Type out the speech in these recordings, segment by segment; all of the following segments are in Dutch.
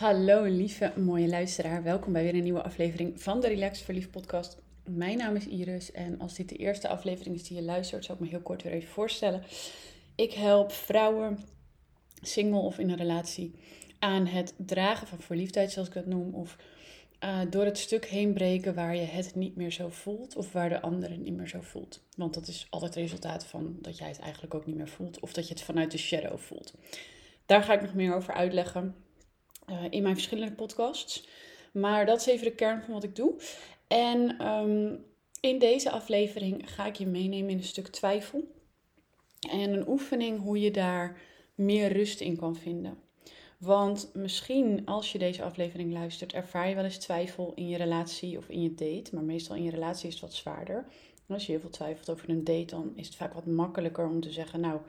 Hallo lieve mooie luisteraar, welkom bij weer een nieuwe aflevering van de Relax Verliefd podcast. Mijn naam is Iris en als dit de eerste aflevering is die je luistert, zal ik me heel kort weer even voorstellen. Ik help vrouwen, single of in een relatie, aan het dragen van verliefdheid, zoals ik dat noem, of uh, door het stuk heen breken waar je het niet meer zo voelt of waar de ander het niet meer zo voelt. Want dat is altijd het resultaat van dat jij het eigenlijk ook niet meer voelt of dat je het vanuit de shadow voelt. Daar ga ik nog meer over uitleggen in mijn verschillende podcasts. Maar dat is even de kern van wat ik doe. En um, in deze aflevering ga ik je meenemen in een stuk twijfel. En een oefening hoe je daar meer rust in kan vinden. Want misschien als je deze aflevering luistert, ervaar je wel eens twijfel in je relatie of in je date. Maar meestal in je relatie is het wat zwaarder. Als je heel veel twijfelt over een date, dan is het vaak wat makkelijker om te zeggen: Nou,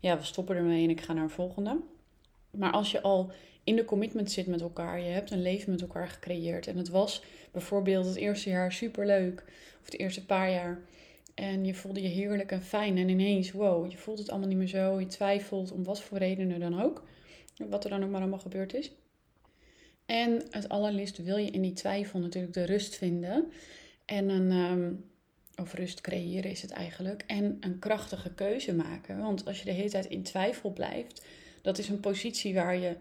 ja, we stoppen ermee en ik ga naar een volgende. Maar als je al in de commitment zit met elkaar, je hebt een leven met elkaar gecreëerd. En het was bijvoorbeeld het eerste jaar superleuk, of de eerste paar jaar. En je voelde je heerlijk en fijn. En ineens, wow, je voelt het allemaal niet meer zo. Je twijfelt om wat voor redenen dan ook. Wat er dan ook maar allemaal gebeurd is. En het allerliefst wil je in die twijfel natuurlijk de rust vinden. En een, um, of rust creëren is het eigenlijk. En een krachtige keuze maken. Want als je de hele tijd in twijfel blijft, dat is een positie waar je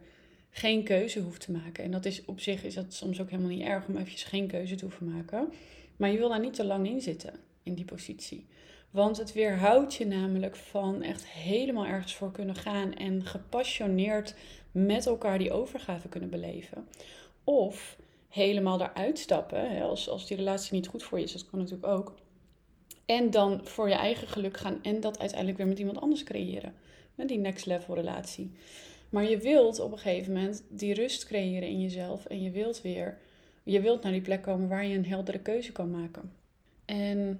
geen keuze hoeft te maken. En dat is op zich is dat soms ook helemaal niet erg om eventjes geen keuze te hoeven maken. Maar je wil daar niet te lang in zitten, in die positie. Want het weerhoudt je namelijk van echt helemaal ergens voor kunnen gaan en gepassioneerd met elkaar die overgave kunnen beleven. Of helemaal eruit stappen, als, als die relatie niet goed voor je is, dat kan natuurlijk ook. En dan voor je eigen geluk gaan en dat uiteindelijk weer met iemand anders creëren. Die next level relatie. Maar je wilt op een gegeven moment die rust creëren in jezelf. En je wilt weer, je wilt naar die plek komen waar je een heldere keuze kan maken. En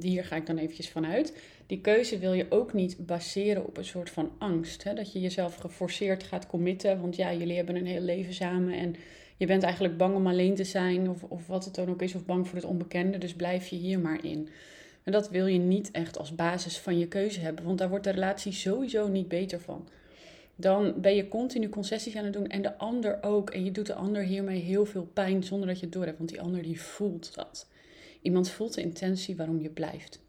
hier ga ik dan eventjes vanuit. Die keuze wil je ook niet baseren op een soort van angst. Hè? Dat je jezelf geforceerd gaat committen. Want ja, jullie hebben een heel leven samen. En je bent eigenlijk bang om alleen te zijn. Of, of wat het dan ook is. Of bang voor het onbekende. Dus blijf je hier maar in. En dat wil je niet echt als basis van je keuze hebben. Want daar wordt de relatie sowieso niet beter van dan ben je continu concessies aan het doen en de ander ook. En je doet de ander hiermee heel veel pijn zonder dat je het doorhebt, want die ander die voelt dat. Iemand voelt de intentie waarom je blijft.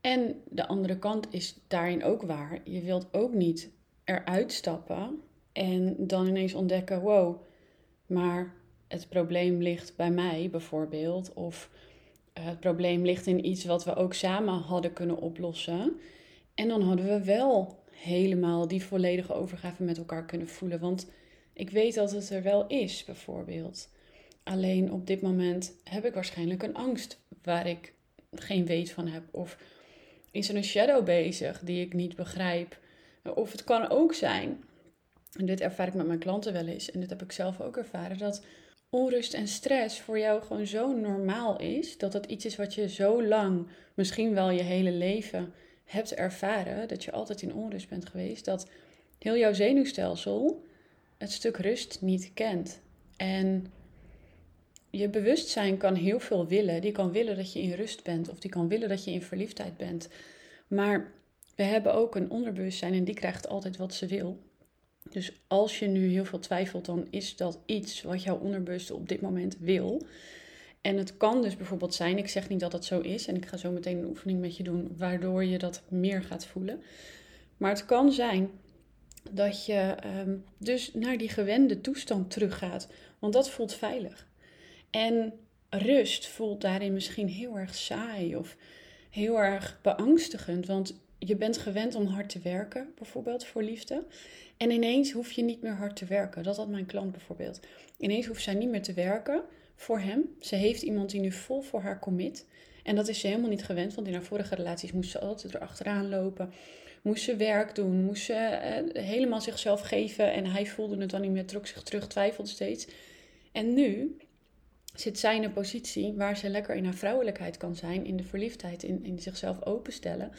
En de andere kant is daarin ook waar. Je wilt ook niet eruit stappen en dan ineens ontdekken: wow, maar het probleem ligt bij mij bijvoorbeeld. Of eh, het probleem ligt in iets wat we ook samen hadden kunnen oplossen. En dan hadden we wel helemaal die volledige overgave met elkaar kunnen voelen. Want ik weet dat het er wel is, bijvoorbeeld. Alleen op dit moment heb ik waarschijnlijk een angst waar ik geen weet van heb. Of is er een shadow bezig die ik niet begrijp. Of het kan ook zijn, en dit ervaar ik met mijn klanten wel eens, en dit heb ik zelf ook ervaren, dat onrust en stress voor jou gewoon zo normaal is. Dat het iets is wat je zo lang, misschien wel je hele leven, hebt ervaren, dat je altijd in onrust bent geweest, dat heel jouw zenuwstelsel het stuk rust niet kent. En je bewustzijn kan heel veel willen. Die kan willen dat je in rust bent of die kan willen dat je in verliefdheid bent. Maar we hebben ook een onderbewustzijn en die krijgt altijd wat ze wil. Dus als je nu heel veel twijfelt, dan is dat iets wat jouw onderbewuste op dit moment wil. En het kan dus bijvoorbeeld zijn, ik zeg niet dat het zo is, en ik ga zo meteen een oefening met je doen, waardoor je dat meer gaat voelen. Maar het kan zijn dat je um, dus naar die gewende toestand teruggaat, want dat voelt veilig. En rust voelt daarin misschien heel erg saai of heel erg beangstigend, want je bent gewend om hard te werken, bijvoorbeeld voor liefde. En ineens hoef je niet meer hard te werken. Dat had mijn klant bijvoorbeeld. Ineens hoeft zij niet meer te werken voor hem. Ze heeft iemand die nu vol voor haar commit. En dat is ze helemaal niet gewend, want in haar vorige relaties moest ze altijd erachteraan lopen. Moest ze werk doen, moest ze eh, helemaal zichzelf geven. En hij voelde het dan niet meer, trok zich terug, twijfelde steeds. En nu zit zij in een positie waar ze lekker in haar vrouwelijkheid kan zijn, in de verliefdheid, in, in zichzelf openstellen.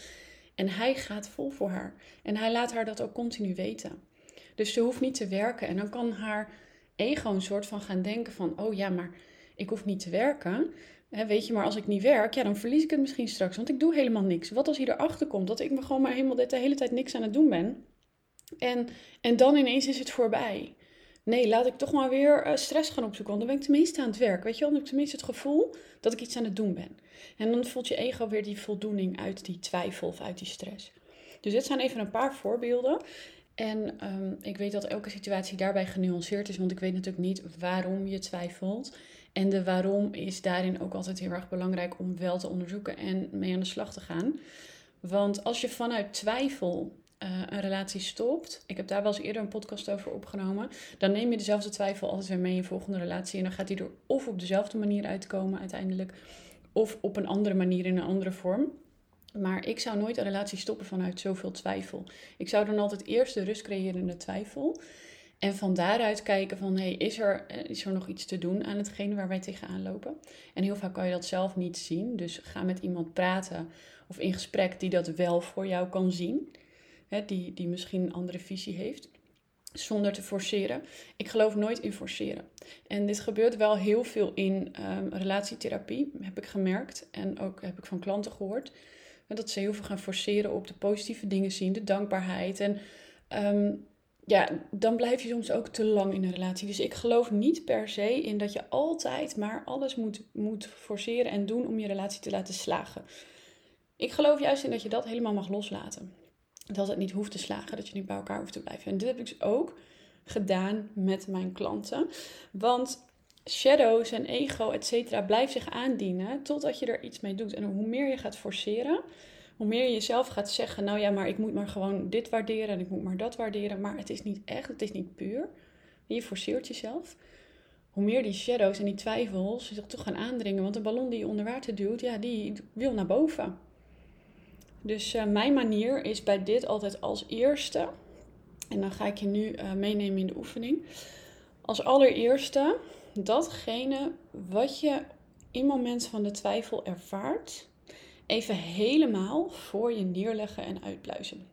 En hij gaat vol voor haar. En hij laat haar dat ook continu weten. Dus ze hoeft niet te werken. En dan kan haar ego een soort van gaan denken van, oh ja, maar ik hoef niet te werken. weet je, maar als ik niet werk, ja, dan verlies ik het misschien straks. Want ik doe helemaal niks. Wat als hij erachter komt dat ik me gewoon maar helemaal de hele tijd niks aan het doen ben? En, en dan ineens is het voorbij. Nee, laat ik toch maar weer eh, stress gaan opzoeken. Want dan ben ik tenminste aan het werk. Weet je wel, dan heb ik tenminste het gevoel dat ik iets aan het doen ben. En dan voelt je ego weer die voldoening uit die twijfel of uit die stress. Dus dit zijn even een paar voorbeelden. En ehm, ik weet dat elke situatie daarbij genuanceerd is, want ik weet natuurlijk niet waarom je twijfelt. En de waarom is daarin ook altijd heel erg belangrijk om wel te onderzoeken en mee aan de slag te gaan. Want als je vanuit twijfel uh, een relatie stopt, ik heb daar wel eens eerder een podcast over opgenomen, dan neem je dezelfde twijfel altijd weer mee in je volgende relatie. En dan gaat die er of op dezelfde manier uitkomen uiteindelijk, of op een andere manier in een andere vorm. Maar ik zou nooit een relatie stoppen vanuit zoveel twijfel. Ik zou dan altijd eerst de rust creëren in de twijfel. En van daaruit kijken van, hey, is, er, eh, is er nog iets te doen aan hetgene waar wij tegenaan lopen? En heel vaak kan je dat zelf niet zien. Dus ga met iemand praten of in gesprek die dat wel voor jou kan zien. Hè, die, die misschien een andere visie heeft. Zonder te forceren. Ik geloof nooit in forceren. En dit gebeurt wel heel veel in um, relatietherapie, heb ik gemerkt. En ook heb ik van klanten gehoord. Dat ze heel veel gaan forceren op de positieve dingen zien, de dankbaarheid. En ehm, ja, dan blijf je soms ook te lang in een relatie. Dus ik geloof niet per se in dat je altijd maar alles moet, moet forceren en doen om je relatie te laten slagen. Ik geloof juist in dat je dat helemaal mag loslaten. Dat het niet hoeft te slagen, dat je niet bij elkaar hoeft te blijven. En dit heb ik dus ook gedaan met mijn klanten. Want shadows en ego, et cetera, blijft zich aandienen totdat je er iets mee doet. En hoe meer je gaat forceren, hoe meer je jezelf gaat zeggen, nou ja, maar ik moet maar gewoon dit waarderen en ik moet maar dat waarderen, maar het is niet echt, het is niet puur. Je forceert jezelf. Hoe meer die shadows en die twijfels zich toch gaan aandringen, want de ballon die je onder water duwt, ja, die wil naar boven. Dus uh, mijn manier is bij dit altijd als eerste, en dan ga ik je nu uh, meenemen in de oefening, als allereerste datgene wat je in momenten van de twijfel ervaart, even helemaal voor je neerleggen en uitpluizen.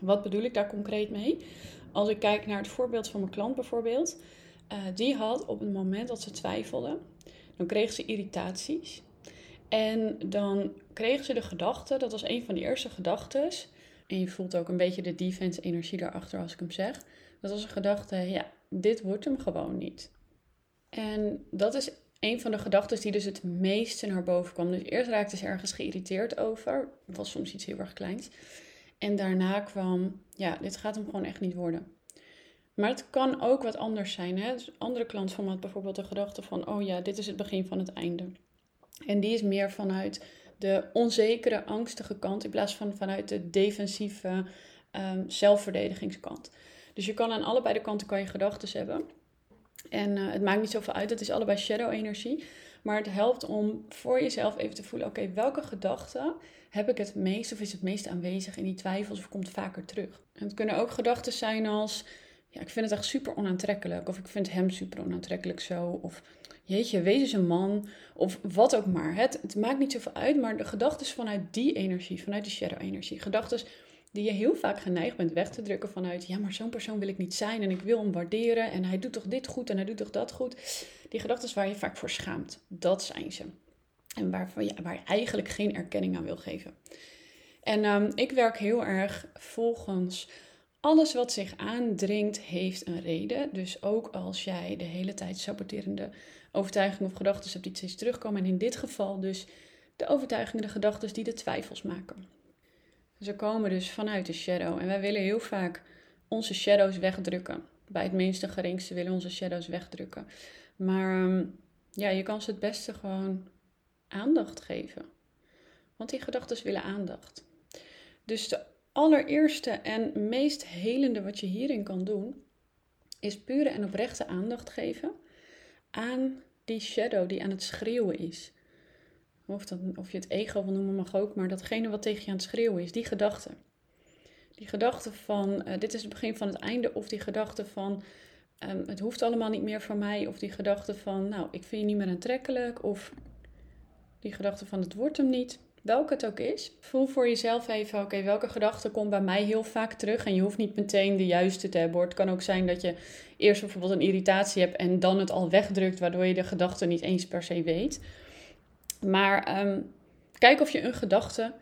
Wat bedoel ik daar concreet mee? Als ik kijk naar het voorbeeld van mijn klant bijvoorbeeld, uh, die had op het moment dat ze twijfelde, dan kreeg ze irritaties. En dan kreeg ze de gedachte, dat was een van de eerste gedachten. En je voelt ook een beetje de defense energie daarachter als ik hem zeg. Dat was een gedachte, ja, dit wordt hem gewoon niet. En dat is een van de gedachten die dus het meeste naar boven kwam. Dus eerst raakte ze ergens geïrriteerd over. Was soms iets heel erg kleins. En daarna kwam, ja, dit gaat hem gewoon echt niet worden. Maar het kan ook wat anders zijn. Hè? Dus andere klant van me had bijvoorbeeld de gedachte van, oh ja, dit is het begin van het einde. En die is meer vanuit de onzekere, angstige kant in plaats van vanuit de defensieve um, zelfverdedigingskant. Dus je kan aan allebei de kanten kan je gedachten hebben. En uh, het maakt niet zoveel uit, het is allebei shadow-energie. Maar het helpt om voor jezelf even te voelen: oké, welke gedachten heb ik het meest of is het meest aanwezig in die twijfels of komt vaker terug? En het kunnen ook gedachten zijn als: ja, ik vind het echt super onaantrekkelijk. Of ik vind hem super onaantrekkelijk zo. Of jeetje, wees eens een man. Of wat ook maar. Het, het maakt niet zoveel uit, maar de gedachten vanuit die energie, vanuit die shadow-energie. Gedachten die je heel vaak geneigd bent weg te drukken vanuit, ja, maar zo'n persoon wil ik niet zijn en ik wil hem waarderen en hij doet toch dit goed en hij doet toch dat goed. Die gedachten waar je vaak voor schaamt, dat zijn ze. En waarvan je, waar je eigenlijk geen erkenning aan wil geven. En um, ik werk heel erg volgens alles wat zich aandringt, heeft een reden. Dus ook als jij de hele tijd saboterende overtuigingen of gedachten hebt die steeds terugkomen. En in dit geval dus de overtuigingen, de gedachten die de twijfels maken. Ze komen dus vanuit de shadow. En wij willen heel vaak onze shadows wegdrukken. Bij het minste geringste willen onze shadows wegdrukken. Maar ehm, ja, je kan ze het beste gewoon aandacht geven. Want die gedachten willen aandacht. Dus de allereerste en meest helende wat je hierin kan doen, is pure en oprechte aandacht geven aan die shadow die aan het schreeuwen is. Of, of je het ego wil noemen mag ook, maar datgene wat tegen je aan het schreeuwen is, die gedachte. Die gedachte van uh, dit is het begin van het einde, of die gedachte van um, het hoeft allemaal niet meer van mij, of die gedachte van nou ik vind je niet meer aantrekkelijk, of die gedachte van het wordt hem niet. Welke het ook is, voel voor jezelf even, oké, welke gedachte komt bij mij heel vaak terug? En je hoeft niet meteen de juiste te hebben. Het kan ook zijn dat je eerst bijvoorbeeld een irritatie hebt en dan het al wegdrukt, waardoor je de gedachte niet eens per se weet. Maar um, kijk of je een gedachte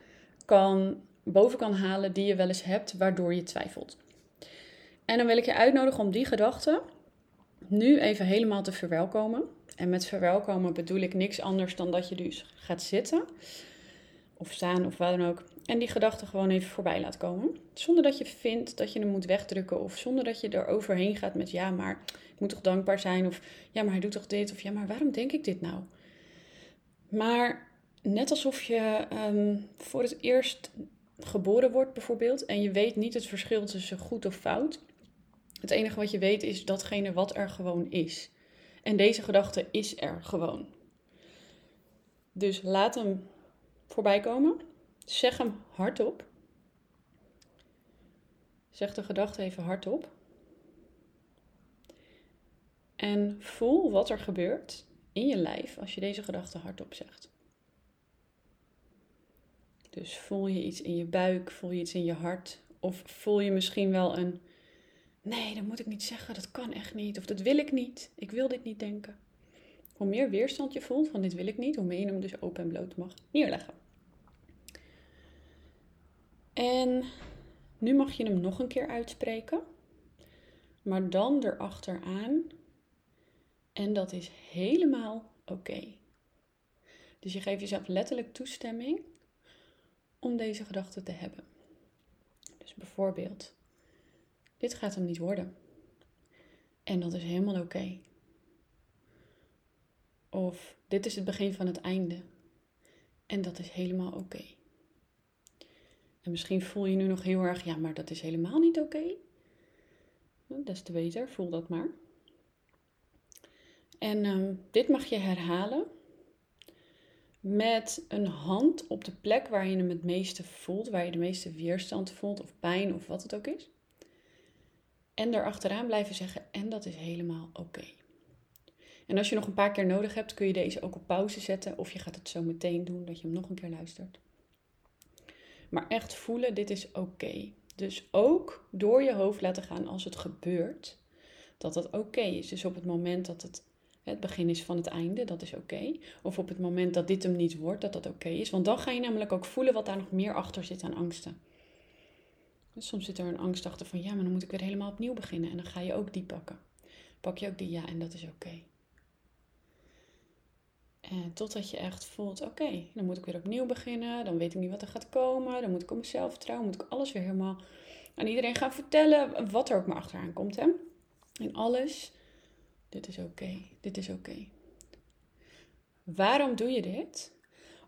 kan, boven kan halen die je wel eens hebt, waardoor je twijfelt. En dan wil ik je uitnodigen om die gedachte nu even helemaal te verwelkomen. En met verwelkomen bedoel ik niks anders dan dat je dus gaat zitten of staan of wat dan ook. En die gedachte gewoon even voorbij laat komen. Zonder dat je vindt dat je hem moet wegdrukken. Of zonder dat je er overheen gaat met ja, maar ik moet toch dankbaar zijn. Of ja, maar hij doet toch dit. Of ja, maar waarom denk ik dit nou? Maar net alsof je ehm, voor het eerst geboren wordt bijvoorbeeld. En je weet niet het verschil tussen goed of fout. Het enige wat je weet is datgene wat er gewoon is. En deze gedachte is er gewoon. Dus laat hem voorbij komen. Zeg hem hardop. Zeg de gedachte even hardop. En voel wat er gebeurt in je lijf als je deze gedachte hardop zegt. Dus voel je iets in je buik, voel je iets in je hart, of voel je misschien wel een nee, dat moet ik niet zeggen, dat kan echt niet, of dat wil ik niet, ik wil dit niet denken. Hoe meer weerstand je voelt van dit wil ik niet, hoe meer je hem dus open en bloot mag neerleggen. En nu mag je hem nog een keer uitspreken, maar dan erachteraan. En dat is helemaal oké. Dus je geeft jezelf letterlijk toestemming om deze gedachte te hebben. Dus bijvoorbeeld, dit gaat hem niet worden. En dat is helemaal oké. Of dit is het begin van het einde. En dat is helemaal oké. En misschien voel je nu nog heel erg, ja, maar dat is helemaal niet oké. Okay. Des te beter, voel dat maar. En um, dit mag je herhalen met een hand op de plek waar je hem het meeste voelt, waar je de meeste weerstand voelt of pijn of wat het ook is. En erachteraan blijven zeggen, en dat is helemaal oké. En als je nog een paar keer nodig hebt, kun je deze ook op pauze zetten of je gaat het zo meteen doen dat je hem nog een keer luistert. Maar echt voelen, dit is oké. Dus ook door je hoofd laten gaan als het gebeurt, dat het oké is. Dus op het moment dat het het begin is van het einde, dat is oké. Of op het moment dat dit hem niet wordt, dat dat oké is. Want dan ga je namelijk ook voelen wat daar nog meer achter zit aan angsten. Dus soms zit er een angst achter van ja, maar dan moet ik weer helemaal opnieuw beginnen. En dan ga je ook die pakken. Pak je ook die ja en dat is oké. En totdat je echt voelt, oké, dan moet ik weer opnieuw beginnen. Dan weet ik niet wat er gaat komen. Dan moet ik op mezelf vertrouwen. Moet ik alles weer helemaal aan iedereen gaan vertellen. Wat er ook maar achteraan komt. Hè? En alles, dit is oké. Dit is oké. Waarom doe je dit?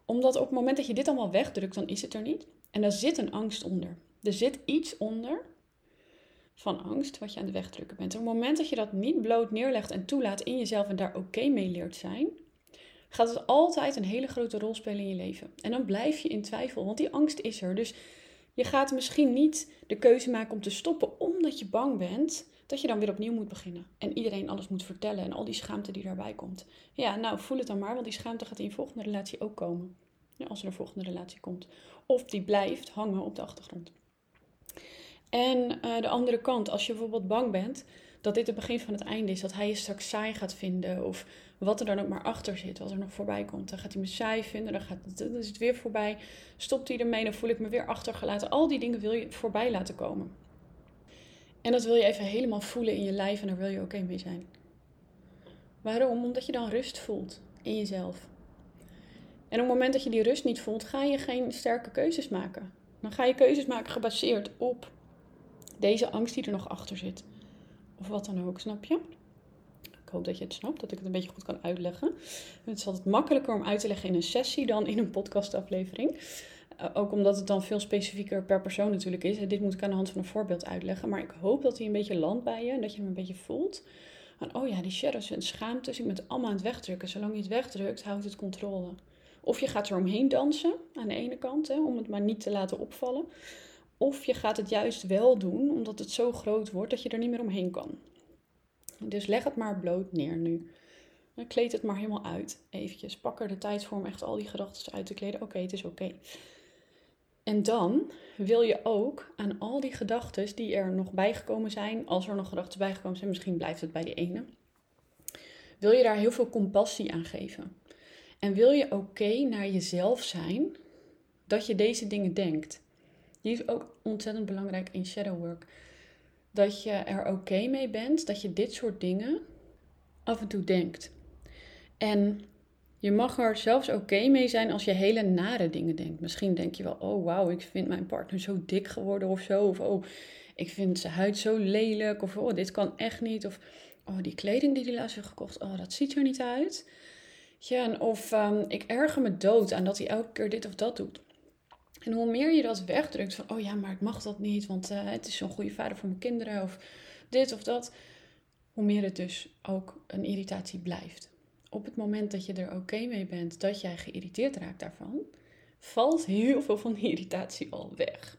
Omdat op het moment dat je dit allemaal wegdrukt, dan is het er niet. En daar zit een angst onder. Er zit iets onder van angst wat je aan het wegdrukken bent. op het moment dat je dat niet bloot neerlegt en toelaat in jezelf en daar oké mee leert zijn, gaat het altijd een hele grote rol spelen in je leven. En dan blijf je in twijfel, want die angst is er. Dus je gaat misschien niet de keuze maken om te stoppen omdat je bang bent dat je dan weer opnieuw moet beginnen. En iedereen alles moet vertellen en al die schaamte die daarbij komt. Ja, nou voel het dan maar, want die schaamte gaat in je volgende relatie ook komen. Ja, als er een volgende relatie komt. Of die blijft hangen op de achtergrond. En uh, de andere kant, als je bijvoorbeeld bang bent dat dit het begin van het einde is, dat hij je straks saai gaat vinden, of wat er dan ook maar achter zit, wat er nog voorbij komt. Dan gaat hij me saai vinden, dan, gaat, dan is het weer voorbij. Stopt hij ermee, dan voel ik me weer achtergelaten. Al die dingen wil je voorbij laten komen. En dat wil je even helemaal voelen in je lijf en daar wil je oké mee zijn. Waarom? Omdat je dan rust voelt in jezelf. En op het moment dat je die rust niet voelt, ga je geen sterke keuzes maken. Dan ga je keuzes maken gebaseerd op deze angst die er nog achter zit. Of wat dan ook, snap je? Ik hoop dat je het snapt, dat ik het een beetje goed kan uitleggen. Het is altijd makkelijker om uit te leggen in een sessie dan in een podcastaflevering. Uh, ook omdat het dan veel specifieker per persoon natuurlijk is. Dit moet ik aan de hand van een voorbeeld uitleggen. Maar ik hoop dat hij een beetje landt bij je en dat je hem een beetje voelt. Van, oh ja, die shadows en schaamtes, ik ben het allemaal aan het wegdrukken. Zolang je het wegdrukt, houdt het controle. Of je gaat er omheen dansen, aan de ene kant, hè, om het maar niet te laten opvallen. Of je gaat het juist wel doen, omdat het zo groot wordt dat je er niet meer omheen kan. Dus leg het maar bloot neer nu. Kleed het maar helemaal uit. Eventjes. Pak er de tijd voor om echt al die gedachten uit te kleden. Oké, het is oké. En dan wil je ook aan al die gedachten die er nog bijgekomen zijn, als er nog gedachten bijgekomen zijn, misschien blijft het bij de ene, wil je daar heel veel compassie aan geven. En wil je oké naar jezelf zijn dat je deze dingen denkt. Die is ook ontzettend belangrijk in shadow work. Dat je er oké mee bent dat je dit soort dingen af en toe denkt. En je mag er zelfs oké mee zijn als je hele nare dingen denkt. Misschien denk je wel, oh wauw, ik vind mijn partner zo dik geworden of zo. Of oh, ik vind zijn huid zo lelijk. Of oh, dit kan echt niet. Of oh, die kleding die hij laatst heeft gekocht, oh, dat ziet er niet uit. Of um, ik erger me dood aan dat hij elke keer dit of dat doet. En hoe meer je dat wegdrukt van, oh ja, maar ik mag dat niet, want uh, het is zo'n goede vader voor mijn kinderen, of dit of dat, hoe meer het dus ook een irritatie blijft. Op het moment dat je er oké mee bent dat jij geïrriteerd raakt daarvan, valt heel veel van die irritatie al weg.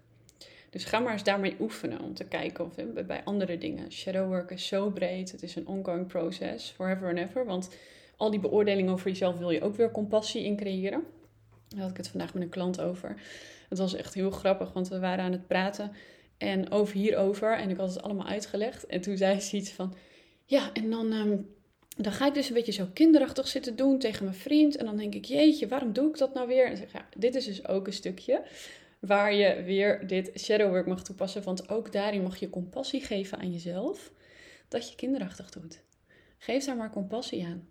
Dus ga maar eens daarmee oefenen om te kijken of bij andere dingen. Shadowwork is zo breed, het is een ongoing process, forever and ever. Want al die beoordelingen over jezelf wil je ook weer compassie in creëren. Daar had ik het vandaag met een klant over. Het was echt heel grappig, want we waren aan het praten en over hierover. En ik had het allemaal uitgelegd. En toen zei ze iets van, ja, en dan, ehm, dan ga ik dus een beetje zo kinderachtig zitten doen tegen mijn vriend. En dan denk ik, jeetje, waarom doe ik dat nou weer? En zeg, ja, dit is dus ook een stukje waar je weer dit shadowwork mag toepassen. Want ook daarin mag je compassie geven aan jezelf dat je kinderachtig doet. Geef daar maar compassie aan.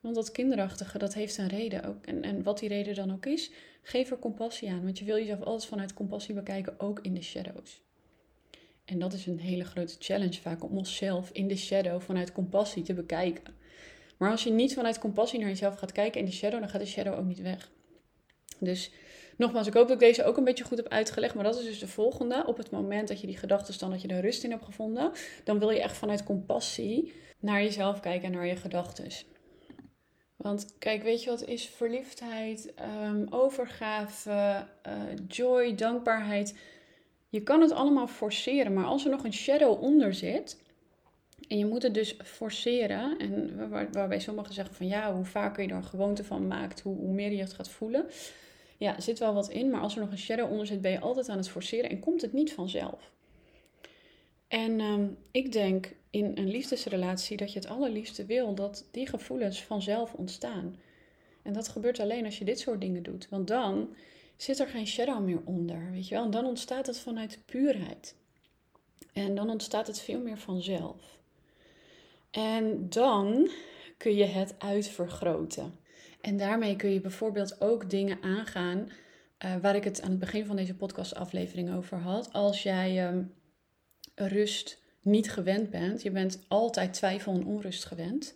Want dat kinderachtige, dat heeft een reden ook. En, en wat die reden dan ook is, geef er compassie aan. Want je wil jezelf altijd vanuit compassie bekijken, ook in de shadows. En dat is een hele grote challenge vaak, om onszelf in de shadow vanuit compassie te bekijken. Maar als je niet vanuit compassie naar jezelf gaat kijken in de shadow, dan gaat de shadow ook niet weg. Dus nogmaals, ik hoop dat ik deze ook een beetje goed heb uitgelegd. Maar dat is dus de volgende. Op het moment dat je die gedachten dat je er rust in hebt gevonden, dan wil je echt vanuit compassie naar jezelf kijken en naar je gedachten. Want kijk, weet je wat is verliefdheid, um, overgave, uh, joy, dankbaarheid? Je kan het allemaal forceren, maar als er nog een shadow onder zit, en je moet het dus forceren, en waar, waarbij sommigen zeggen van ja, hoe vaker je er een gewoonte van maakt, hoe, hoe meer je het gaat voelen. Ja, zit wel wat in, maar als er nog een shadow onder zit, ben je altijd aan het forceren en komt het niet vanzelf. En ehm, ik denk in een liefdesrelatie dat je het allerliefste wil dat die gevoelens vanzelf ontstaan. En dat gebeurt alleen als je dit soort dingen doet. Want dan zit er geen shadow meer onder, weet je wel. En dan ontstaat het vanuit puurheid. En dan ontstaat het veel meer vanzelf. En dan kun je het uitvergroten. En daarmee kun je bijvoorbeeld ook dingen aangaan uh, waar ik het aan het begin van deze podcastaflevering over had. Als jij uh, rust niet gewend bent, je bent altijd twijfel en onrust gewend,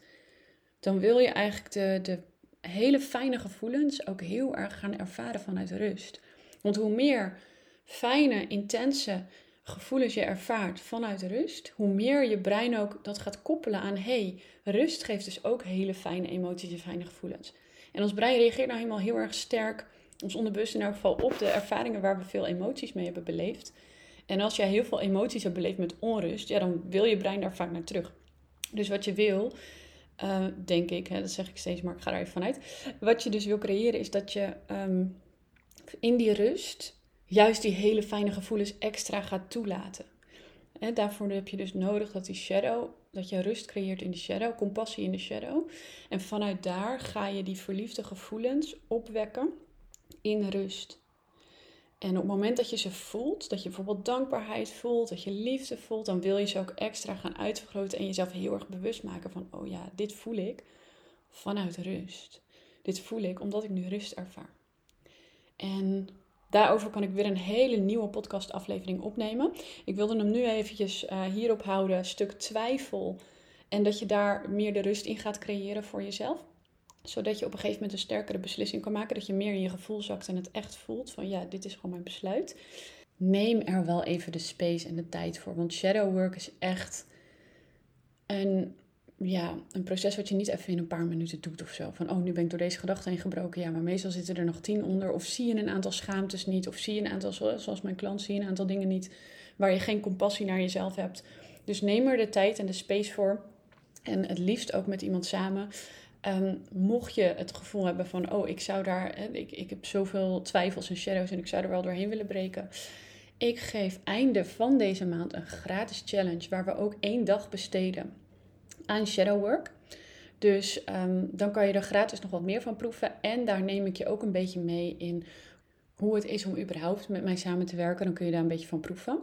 dan wil je eigenlijk de, de hele fijne gevoelens ook heel erg gaan ervaren vanuit rust. Want hoe meer fijne, intense gevoelens je ervaart vanuit rust, hoe meer je brein ook dat gaat koppelen aan hey, rust geeft dus ook hele fijne emoties en fijne gevoelens. En ons brein reageert nou helemaal heel erg sterk, ons onderbewust in elk geval, op de ervaringen waar we veel emoties mee hebben beleefd. En als jij heel veel emoties hebt beleefd met onrust, ja, dan wil je brein daar vaak naar terug. Dus wat je wil, uh, denk ik, hè, dat zeg ik steeds, maar ik ga er even vanuit. Wat je dus wil creëren is dat je um, in die rust juist die hele fijne gevoelens extra gaat toelaten. En daarvoor heb je dus nodig dat die shadow, dat je rust creëert in de shadow, compassie in de shadow. En vanuit daar ga je die verliefde gevoelens opwekken in rust. En op het moment dat je ze voelt, dat je bijvoorbeeld dankbaarheid voelt, dat je liefde voelt, dan wil je ze ook extra gaan uitvergroten en jezelf heel erg bewust maken van, oh ja, dit voel ik vanuit rust. Dit voel ik omdat ik nu rust ervaar. En daarover kan ik weer een hele nieuwe podcastaflevering opnemen. Ik wilde hem nu eventjes uh, hierop houden, stuk twijfel. En dat je daar meer de rust in gaat creëren voor jezelf zodat je op een gegeven moment een sterkere beslissing kan maken. Dat je meer in je gevoel zakt en het echt voelt van ja, dit is gewoon mijn besluit. Neem er wel even de space en de tijd voor. Want shadow work is echt een, ja, een proces wat je niet even in een paar minuten doet of zo. Van oh, nu ben ik door deze gedachte heen gebroken. Ja, maar meestal zitten er nog tien onder. Of zie je een aantal schaamtes niet. Of zie je een aantal, zoals mijn klant, zie je een aantal dingen niet waar je geen compassie naar jezelf hebt. Dus neem er de tijd en de space voor. En het liefst ook met iemand samen. Um, mocht je het gevoel hebben van, oh, ik zou daar, ik, ik heb zoveel twijfels en shadows en ik zou er wel doorheen willen breken. Ik geef einde van deze maand een gratis challenge waar we ook één dag besteden aan shadow work. Dus um, dan kan je er gratis nog wat meer van proeven. En daar neem ik je ook een beetje mee in hoe het is om überhaupt met mij samen te werken. Dan kun je daar een beetje van proeven.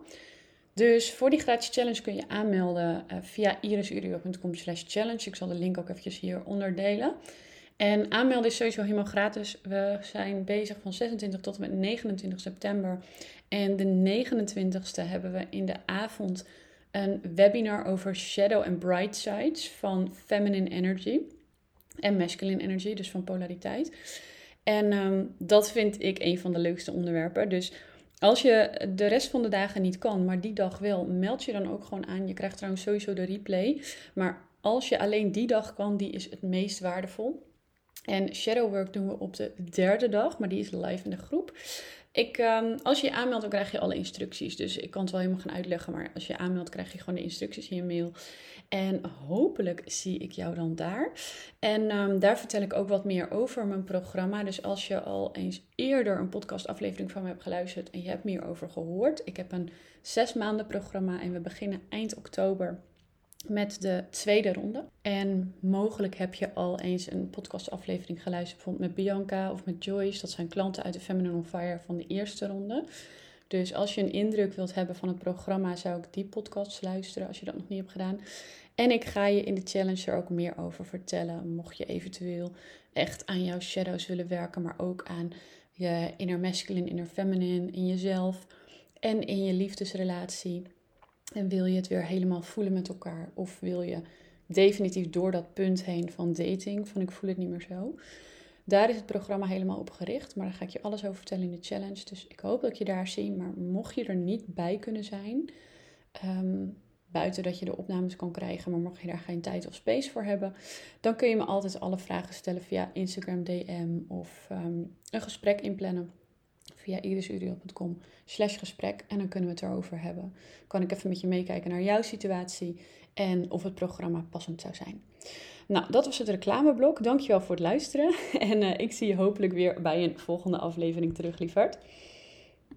Dus voor die gratis challenge kun je aanmelden uh, via irisurio.com slash challenge. Ik zal de link ook eventjes hieronder delen. En aanmelden is sowieso helemaal gratis. We zijn bezig van 26 tot en met 29 september. En de 29ste hebben we in de avond een webinar over shadow and bright sides van feminine energy en masculine energy, dus van polariteit. En ehm, dat vind ik een van de leukste onderwerpen. Dus als je de rest van de dagen niet kan, maar die dag wel, meld je dan ook gewoon aan. Je krijgt trouwens sowieso de replay. Maar als je alleen die dag kan, die is het meest waardevol. En shadowwork doen we op de derde dag, maar die is live in de groep. Ik, um, als je je aanmeldt, dan krijg je alle instructies. Dus ik kan het wel helemaal gaan uitleggen. Maar als je je aanmeldt, krijg je gewoon de instructies in je mail. En hopelijk zie ik jou dan daar. En um, daar vertel ik ook wat meer over mijn programma. Dus als je al eens eerder een podcastaflevering van me hebt geluisterd en je hebt meer over gehoord. Ik heb een zes maanden programma en we beginnen eind oktober met de tweede ronde. En mogelijk heb je al eens een podcastaflevering geluisterd, met Bianca of met Joyce. Dat zijn klanten uit de Feminine on Fire van de eerste ronde. Dus als je een indruk wilt hebben van het programma, zou ik die podcast luisteren als je dat nog niet hebt gedaan. En ik ga je in de challenge er ook meer over vertellen. Mocht je eventueel echt aan jouw shadows willen werken, maar ook aan je inner masculine, inner feminine, in jezelf en in je liefdesrelatie. En wil je het weer helemaal voelen met elkaar? Of wil je definitief door dat punt heen van dating, van ik voel het niet meer zo? Daar is het programma helemaal op gericht. Maar daar ga ik je alles over vertellen in de challenge. Dus ik hoop dat je daar zie. Maar mocht je er niet bij kunnen zijn, ehm, buiten dat je de opnames kan krijgen, maar mocht je daar geen tijd of space voor hebben, dan kun je me altijd alle vragen stellen via Instagram DM of ehm, een gesprek inplannen via irisuriel.com slash gesprek en dan kunnen we het erover hebben. Kan ik even met je meekijken naar jouw situatie en of het programma passend zou zijn. Nou, dat was het reclameblok. Dankjewel voor het luisteren en uh, ik zie je hopelijk weer bij een volgende aflevering terug, lieverd.